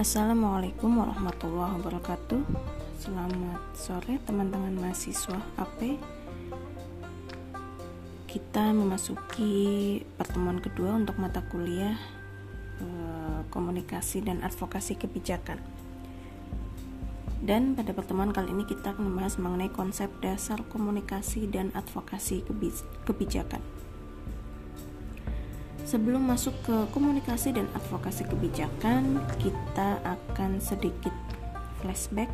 Assalamualaikum warahmatullahi wabarakatuh. Selamat sore teman-teman mahasiswa AP Kita memasuki pertemuan kedua untuk mata kuliah eh, Komunikasi dan Advokasi Kebijakan. Dan pada pertemuan kali ini kita akan membahas mengenai konsep dasar komunikasi dan advokasi kebijakan Sebelum masuk ke komunikasi dan advokasi kebijakan, kita akan sedikit flashback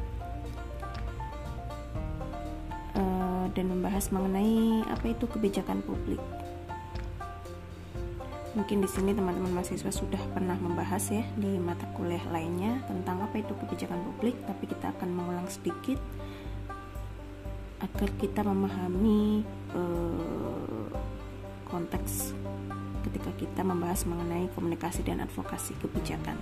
uh, dan membahas mengenai apa itu kebijakan publik. Mungkin di sini teman-teman mahasiswa sudah pernah membahas ya di mata kuliah lainnya tentang apa itu kebijakan publik, tapi kita akan mengulang sedikit agar kita memahami uh, konteks ketika kita membahas mengenai komunikasi dan advokasi kebijakan.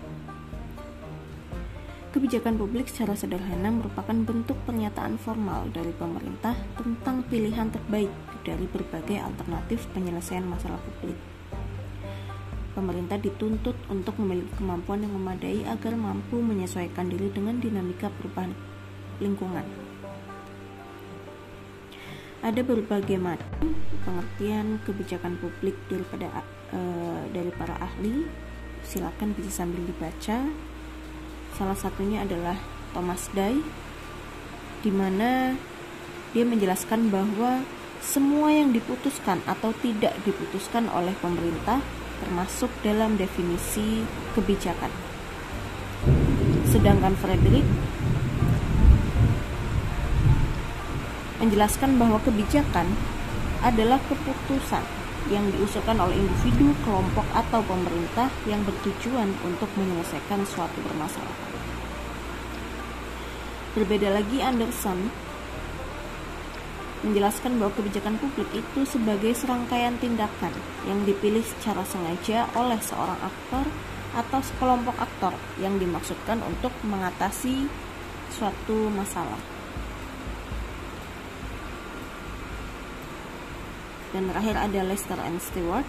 Kebijakan publik secara sederhana merupakan bentuk pernyataan formal dari pemerintah tentang pilihan terbaik dari berbagai alternatif penyelesaian masalah publik. Pemerintah dituntut untuk memiliki kemampuan yang memadai agar mampu menyesuaikan diri dengan dinamika perubahan lingkungan ada berbagai macam pengertian kebijakan publik daripada uh, dari para ahli. Silakan bisa sambil dibaca. Salah satunya adalah Thomas Day di mana dia menjelaskan bahwa semua yang diputuskan atau tidak diputuskan oleh pemerintah termasuk dalam definisi kebijakan. Sedangkan Frederick menjelaskan bahwa kebijakan adalah keputusan yang diusulkan oleh individu, kelompok, atau pemerintah yang bertujuan untuk menyelesaikan suatu permasalahan. Berbeda lagi Anderson menjelaskan bahwa kebijakan publik itu sebagai serangkaian tindakan yang dipilih secara sengaja oleh seorang aktor atau sekelompok aktor yang dimaksudkan untuk mengatasi suatu masalah. Dan terakhir ada Lester and Stewart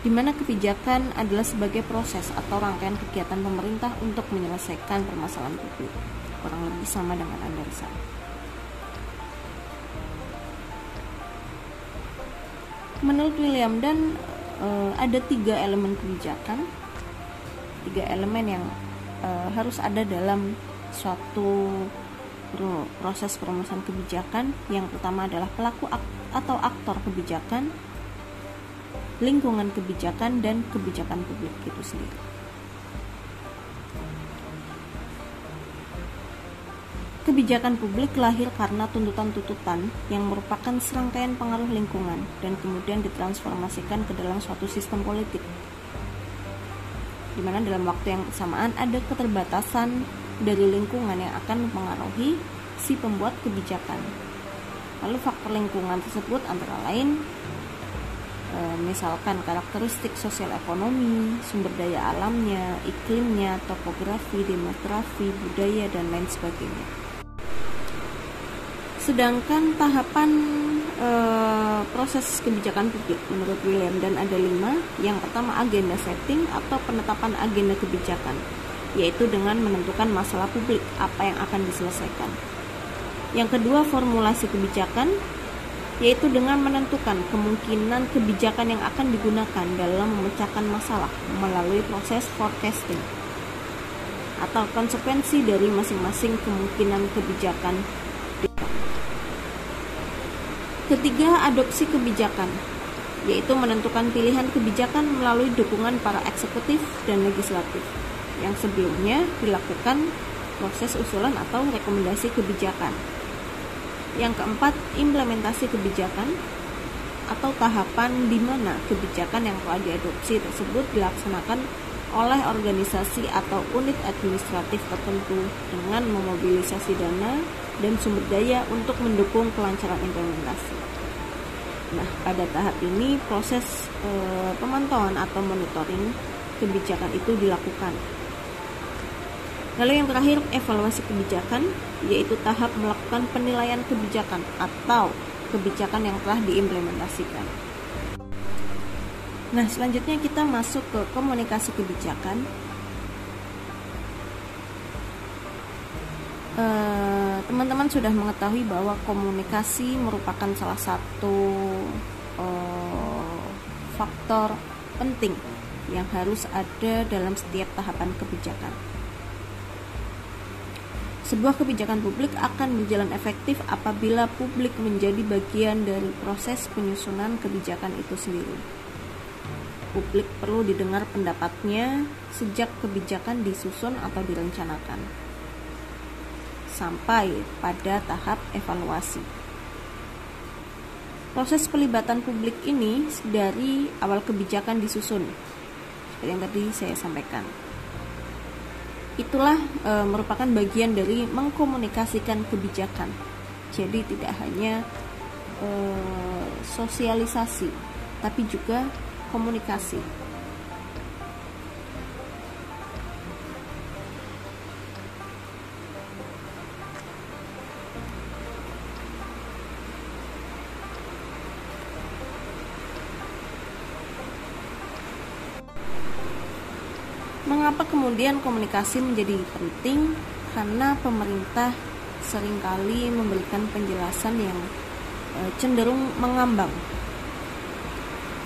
di mana kebijakan adalah sebagai proses atau rangkaian kegiatan pemerintah untuk menyelesaikan permasalahan publik kurang lebih sama dengan Anderson. Menurut William dan e, ada tiga elemen kebijakan tiga elemen yang e, harus ada dalam suatu proses perumusan kebijakan yang pertama adalah pelaku atau aktor kebijakan lingkungan kebijakan dan kebijakan publik itu sendiri Kebijakan publik lahir karena tuntutan-tuntutan yang merupakan serangkaian pengaruh lingkungan dan kemudian ditransformasikan ke dalam suatu sistem politik. Di mana dalam waktu yang bersamaan ada keterbatasan dari lingkungan yang akan mempengaruhi si pembuat kebijakan. Lalu faktor lingkungan tersebut antara lain e, misalkan karakteristik sosial ekonomi, sumber daya alamnya, iklimnya, topografi, demografi, budaya dan lain sebagainya. Sedangkan tahapan e, proses kebijakan publik menurut William dan ada lima. Yang pertama agenda setting atau penetapan agenda kebijakan yaitu dengan menentukan masalah publik apa yang akan diselesaikan. Yang kedua, formulasi kebijakan yaitu dengan menentukan kemungkinan kebijakan yang akan digunakan dalam memecahkan masalah melalui proses forecasting atau konsekuensi dari masing-masing kemungkinan kebijakan. Ketiga, adopsi kebijakan, yaitu menentukan pilihan kebijakan melalui dukungan para eksekutif dan legislatif yang sebelumnya dilakukan proses usulan atau rekomendasi kebijakan. Yang keempat, implementasi kebijakan atau tahapan di mana kebijakan yang telah diadopsi tersebut dilaksanakan oleh organisasi atau unit administratif tertentu dengan memobilisasi dana dan sumber daya untuk mendukung kelancaran implementasi. Nah, pada tahap ini proses e, pemantauan atau monitoring kebijakan itu dilakukan Lalu yang terakhir evaluasi kebijakan yaitu tahap melakukan penilaian kebijakan atau kebijakan yang telah diimplementasikan. Nah, selanjutnya kita masuk ke komunikasi kebijakan teman-teman sudah mengetahui bahwa komunikasi merupakan salah satu uh, faktor penting yang harus ada dalam setiap tahapan kebijakan. Sebuah kebijakan publik akan berjalan efektif apabila publik menjadi bagian dari proses penyusunan kebijakan itu sendiri. Publik perlu didengar pendapatnya sejak kebijakan disusun atau direncanakan sampai pada tahap evaluasi. Proses pelibatan publik ini dari awal kebijakan disusun, seperti yang tadi saya sampaikan. Itulah e, merupakan bagian dari mengkomunikasikan kebijakan. Jadi tidak hanya e, sosialisasi, tapi juga komunikasi. Mengapa kemudian komunikasi menjadi penting? Karena pemerintah sering kali memberikan penjelasan yang e, cenderung mengambang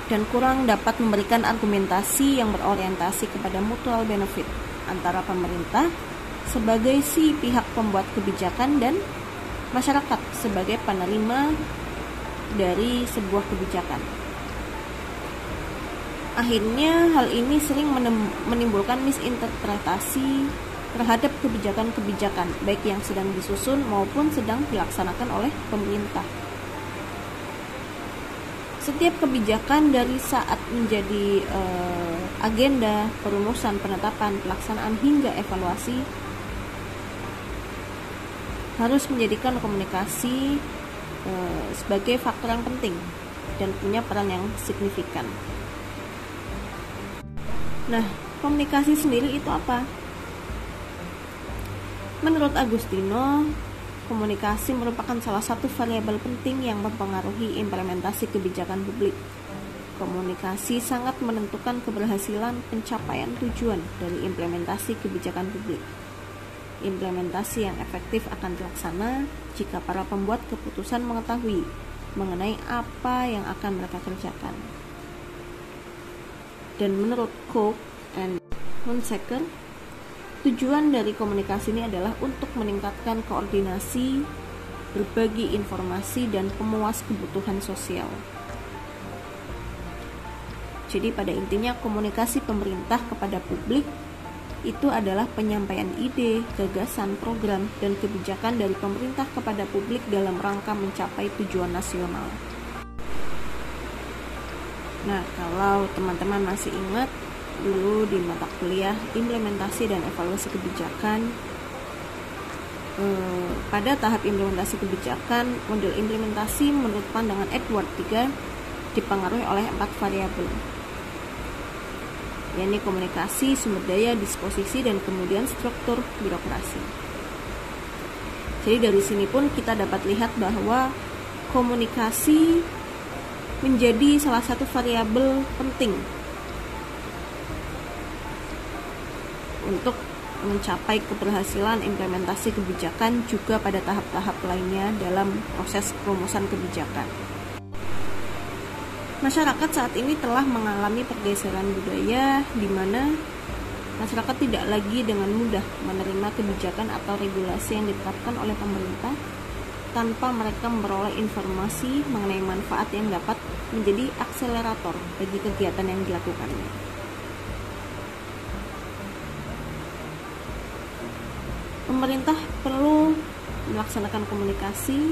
dan kurang dapat memberikan argumentasi yang berorientasi kepada mutual benefit antara pemerintah sebagai si pihak pembuat kebijakan dan masyarakat sebagai penerima dari sebuah kebijakan. Akhirnya hal ini sering menimbulkan misinterpretasi terhadap kebijakan-kebijakan baik yang sedang disusun maupun sedang dilaksanakan oleh pemerintah. Setiap kebijakan dari saat menjadi uh, agenda, perumusan, penetapan, pelaksanaan hingga evaluasi harus menjadikan komunikasi uh, sebagai faktor yang penting dan punya peran yang signifikan. Nah, komunikasi sendiri itu apa? Menurut Agustino, komunikasi merupakan salah satu variabel penting yang mempengaruhi implementasi kebijakan publik. Komunikasi sangat menentukan keberhasilan pencapaian tujuan dari implementasi kebijakan publik. Implementasi yang efektif akan dilaksana jika para pembuat keputusan mengetahui mengenai apa yang akan mereka kerjakan dan menurut Cook and Hunsaker, tujuan dari komunikasi ini adalah untuk meningkatkan koordinasi, berbagi informasi, dan pemuas kebutuhan sosial. Jadi pada intinya komunikasi pemerintah kepada publik itu adalah penyampaian ide, gagasan, program, dan kebijakan dari pemerintah kepada publik dalam rangka mencapai tujuan nasional. Nah, kalau teman-teman masih ingat dulu di mata kuliah implementasi dan evaluasi kebijakan eh, pada tahap implementasi kebijakan, model implementasi menurut pandangan Edward III dipengaruhi oleh empat variabel yakni komunikasi, sumber daya, disposisi, dan kemudian struktur birokrasi. Jadi dari sini pun kita dapat lihat bahwa komunikasi menjadi salah satu variabel penting untuk mencapai keberhasilan implementasi kebijakan juga pada tahap-tahap lainnya dalam proses perumusan kebijakan. Masyarakat saat ini telah mengalami pergeseran budaya di mana masyarakat tidak lagi dengan mudah menerima kebijakan atau regulasi yang ditetapkan oleh pemerintah tanpa mereka memperoleh informasi mengenai manfaat yang dapat menjadi akselerator bagi kegiatan yang dilakukannya. Pemerintah perlu melaksanakan komunikasi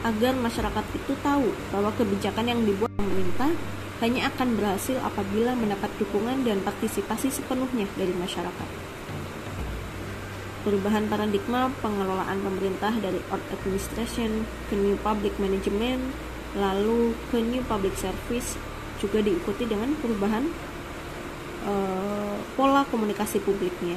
agar masyarakat itu tahu bahwa kebijakan yang dibuat pemerintah hanya akan berhasil apabila mendapat dukungan dan partisipasi sepenuhnya dari masyarakat perubahan paradigma pengelolaan pemerintah dari old administration ke new public management lalu ke new public service juga diikuti dengan perubahan uh, pola komunikasi publiknya.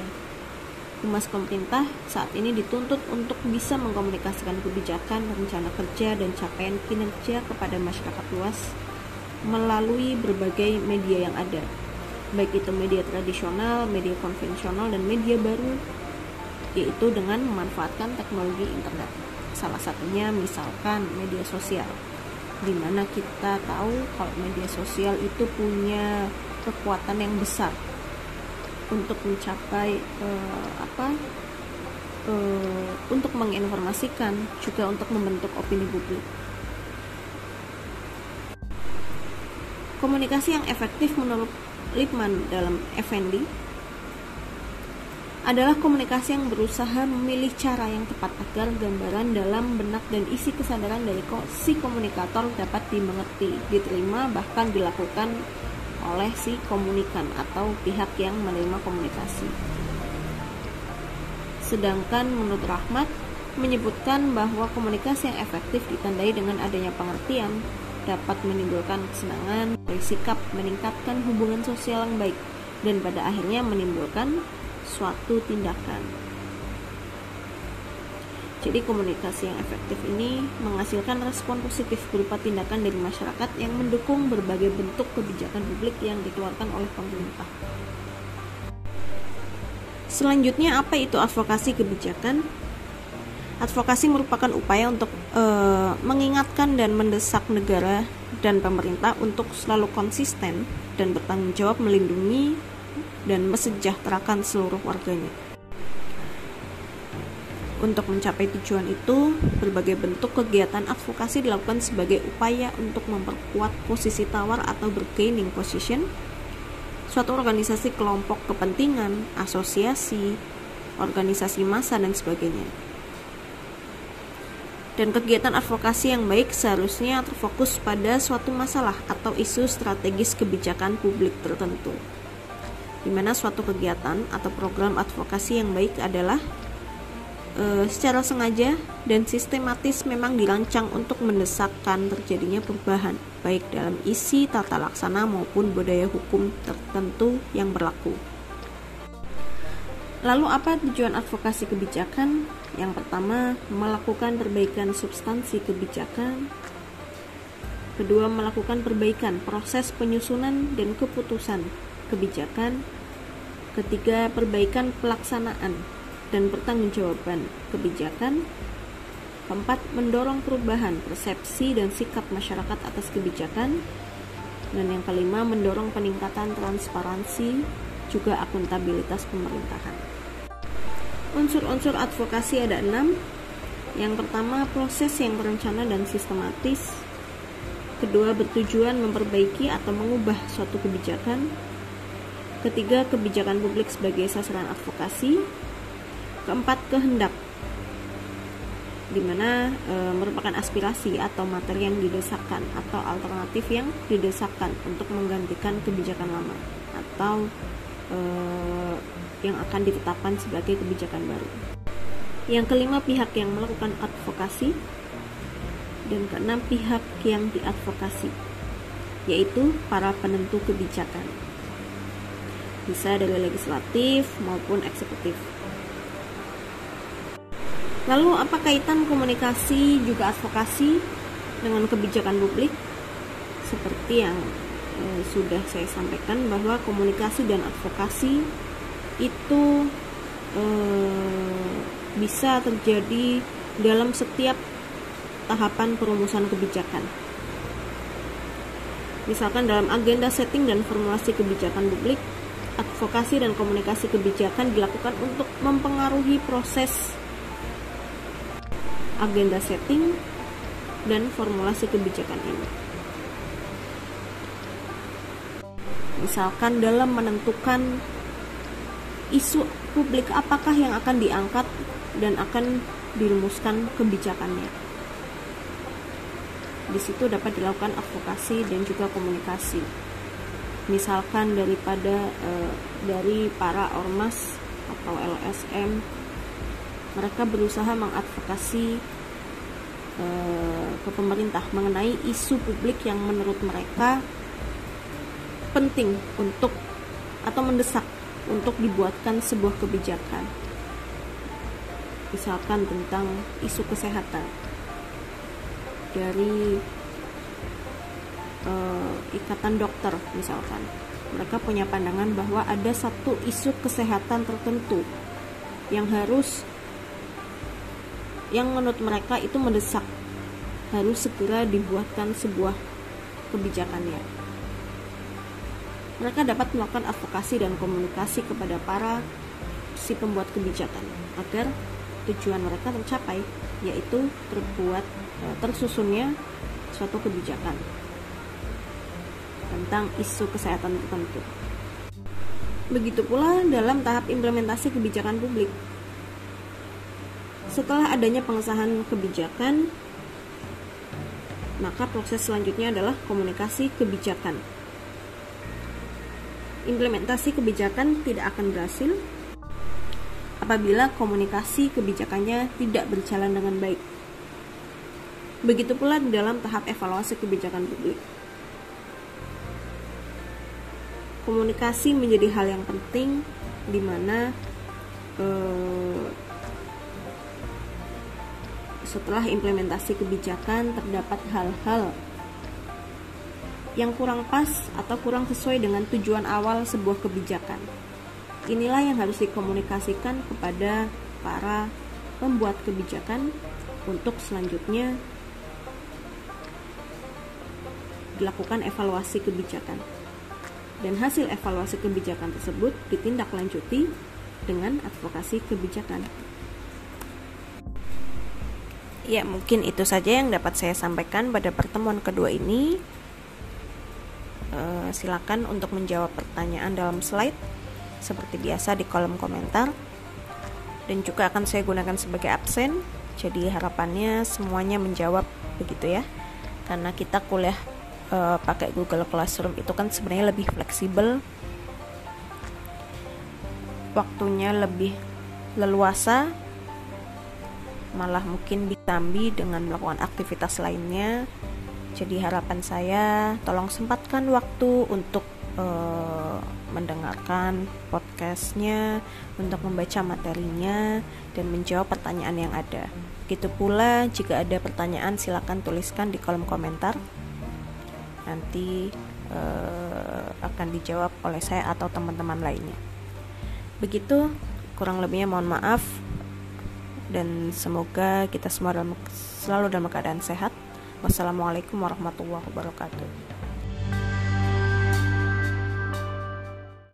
Humas pemerintah saat ini dituntut untuk bisa mengkomunikasikan kebijakan, rencana kerja, dan capaian kinerja kepada masyarakat luas melalui berbagai media yang ada, baik itu media tradisional, media konvensional, dan media baru yaitu dengan memanfaatkan teknologi internet. Salah satunya misalkan media sosial, di mana kita tahu kalau media sosial itu punya kekuatan yang besar untuk mencapai uh, apa uh, untuk menginformasikan juga untuk membentuk opini publik. Komunikasi yang efektif menurut Lipman dalam Effendi adalah komunikasi yang berusaha memilih cara yang tepat agar gambaran dalam benak dan isi kesadaran dari si komunikator dapat dimengerti, diterima, bahkan dilakukan oleh si komunikan atau pihak yang menerima komunikasi. Sedangkan menurut Rahmat menyebutkan bahwa komunikasi yang efektif ditandai dengan adanya pengertian dapat menimbulkan kesenangan, bersikap meningkatkan hubungan sosial yang baik dan pada akhirnya menimbulkan suatu tindakan. Jadi komunikasi yang efektif ini menghasilkan respon positif berupa tindakan dari masyarakat yang mendukung berbagai bentuk kebijakan publik yang dikeluarkan oleh pemerintah. Selanjutnya apa itu advokasi kebijakan? Advokasi merupakan upaya untuk e, mengingatkan dan mendesak negara dan pemerintah untuk selalu konsisten dan bertanggung jawab melindungi dan mesejahterakan seluruh warganya. Untuk mencapai tujuan itu, berbagai bentuk kegiatan advokasi dilakukan sebagai upaya untuk memperkuat posisi tawar atau bergaining position suatu organisasi kelompok kepentingan, asosiasi, organisasi massa dan sebagainya. Dan kegiatan advokasi yang baik seharusnya terfokus pada suatu masalah atau isu strategis kebijakan publik tertentu di mana suatu kegiatan atau program advokasi yang baik adalah e, secara sengaja dan sistematis memang dirancang untuk mendesakkan terjadinya perubahan baik dalam isi tata laksana maupun budaya hukum tertentu yang berlaku. Lalu apa tujuan advokasi kebijakan? Yang pertama, melakukan perbaikan substansi kebijakan. Kedua, melakukan perbaikan proses penyusunan dan keputusan kebijakan, ketiga perbaikan pelaksanaan dan pertanggungjawaban kebijakan, keempat mendorong perubahan persepsi dan sikap masyarakat atas kebijakan, dan yang kelima mendorong peningkatan transparansi juga akuntabilitas pemerintahan. Unsur-unsur advokasi ada enam. Yang pertama, proses yang berencana dan sistematis. Kedua, bertujuan memperbaiki atau mengubah suatu kebijakan. Ketiga, kebijakan publik sebagai sasaran advokasi. Keempat, kehendak di mana e, merupakan aspirasi atau materi yang didesakkan atau alternatif yang didesakkan untuk menggantikan kebijakan lama atau e, yang akan ditetapkan sebagai kebijakan baru. Yang kelima pihak yang melakukan advokasi dan keenam pihak yang diadvokasi yaitu para penentu kebijakan bisa dari legislatif maupun eksekutif. Lalu apa kaitan komunikasi juga advokasi dengan kebijakan publik? Seperti yang eh, sudah saya sampaikan bahwa komunikasi dan advokasi itu eh, bisa terjadi dalam setiap tahapan perumusan kebijakan. Misalkan dalam agenda setting dan formulasi kebijakan publik, advokasi dan komunikasi kebijakan dilakukan untuk mempengaruhi proses agenda setting dan formulasi kebijakan ini. Misalkan dalam menentukan isu publik apakah yang akan diangkat dan akan dirumuskan kebijakannya. Di situ dapat dilakukan advokasi dan juga komunikasi misalkan daripada e, dari para ormas atau LSM mereka berusaha mengadvokasi e, ke pemerintah mengenai isu publik yang menurut mereka penting untuk atau mendesak untuk dibuatkan sebuah kebijakan. Misalkan tentang isu kesehatan. Dari uh, ikatan dokter misalkan mereka punya pandangan bahwa ada satu isu kesehatan tertentu yang harus yang menurut mereka itu mendesak harus segera dibuatkan sebuah kebijakannya. Mereka dapat melakukan advokasi dan komunikasi kepada para si pembuat kebijakan agar tujuan mereka tercapai, yaitu terbuat e, tersusunnya suatu kebijakan tentang isu kesehatan tertentu. Begitu pula dalam tahap implementasi kebijakan publik. Setelah adanya pengesahan kebijakan, maka proses selanjutnya adalah komunikasi kebijakan. Implementasi kebijakan tidak akan berhasil apabila komunikasi kebijakannya tidak berjalan dengan baik. Begitu pula dalam tahap evaluasi kebijakan publik. Komunikasi menjadi hal yang penting di mana eh, setelah implementasi kebijakan terdapat hal-hal yang kurang pas atau kurang sesuai dengan tujuan awal sebuah kebijakan. Inilah yang harus dikomunikasikan kepada para pembuat kebijakan untuk selanjutnya dilakukan evaluasi kebijakan. Dan hasil evaluasi kebijakan tersebut ditindaklanjuti dengan advokasi kebijakan. Ya, mungkin itu saja yang dapat saya sampaikan pada pertemuan kedua ini. E, silakan untuk menjawab pertanyaan dalam slide seperti biasa di kolom komentar. Dan juga akan saya gunakan sebagai absen. Jadi harapannya semuanya menjawab begitu ya. Karena kita kuliah e, pakai Google Classroom itu kan sebenarnya lebih fleksibel. Waktunya lebih leluasa malah mungkin ditambi dengan melakukan aktivitas lainnya. Jadi harapan saya tolong sempatkan waktu untuk uh, mendengarkan podcastnya, untuk membaca materinya dan menjawab pertanyaan yang ada. Begitu pula jika ada pertanyaan silakan tuliskan di kolom komentar. Nanti uh, akan dijawab oleh saya atau teman-teman lainnya. Begitu kurang lebihnya mohon maaf dan semoga kita semua dalam, selalu dalam keadaan sehat. Wassalamualaikum warahmatullahi wabarakatuh.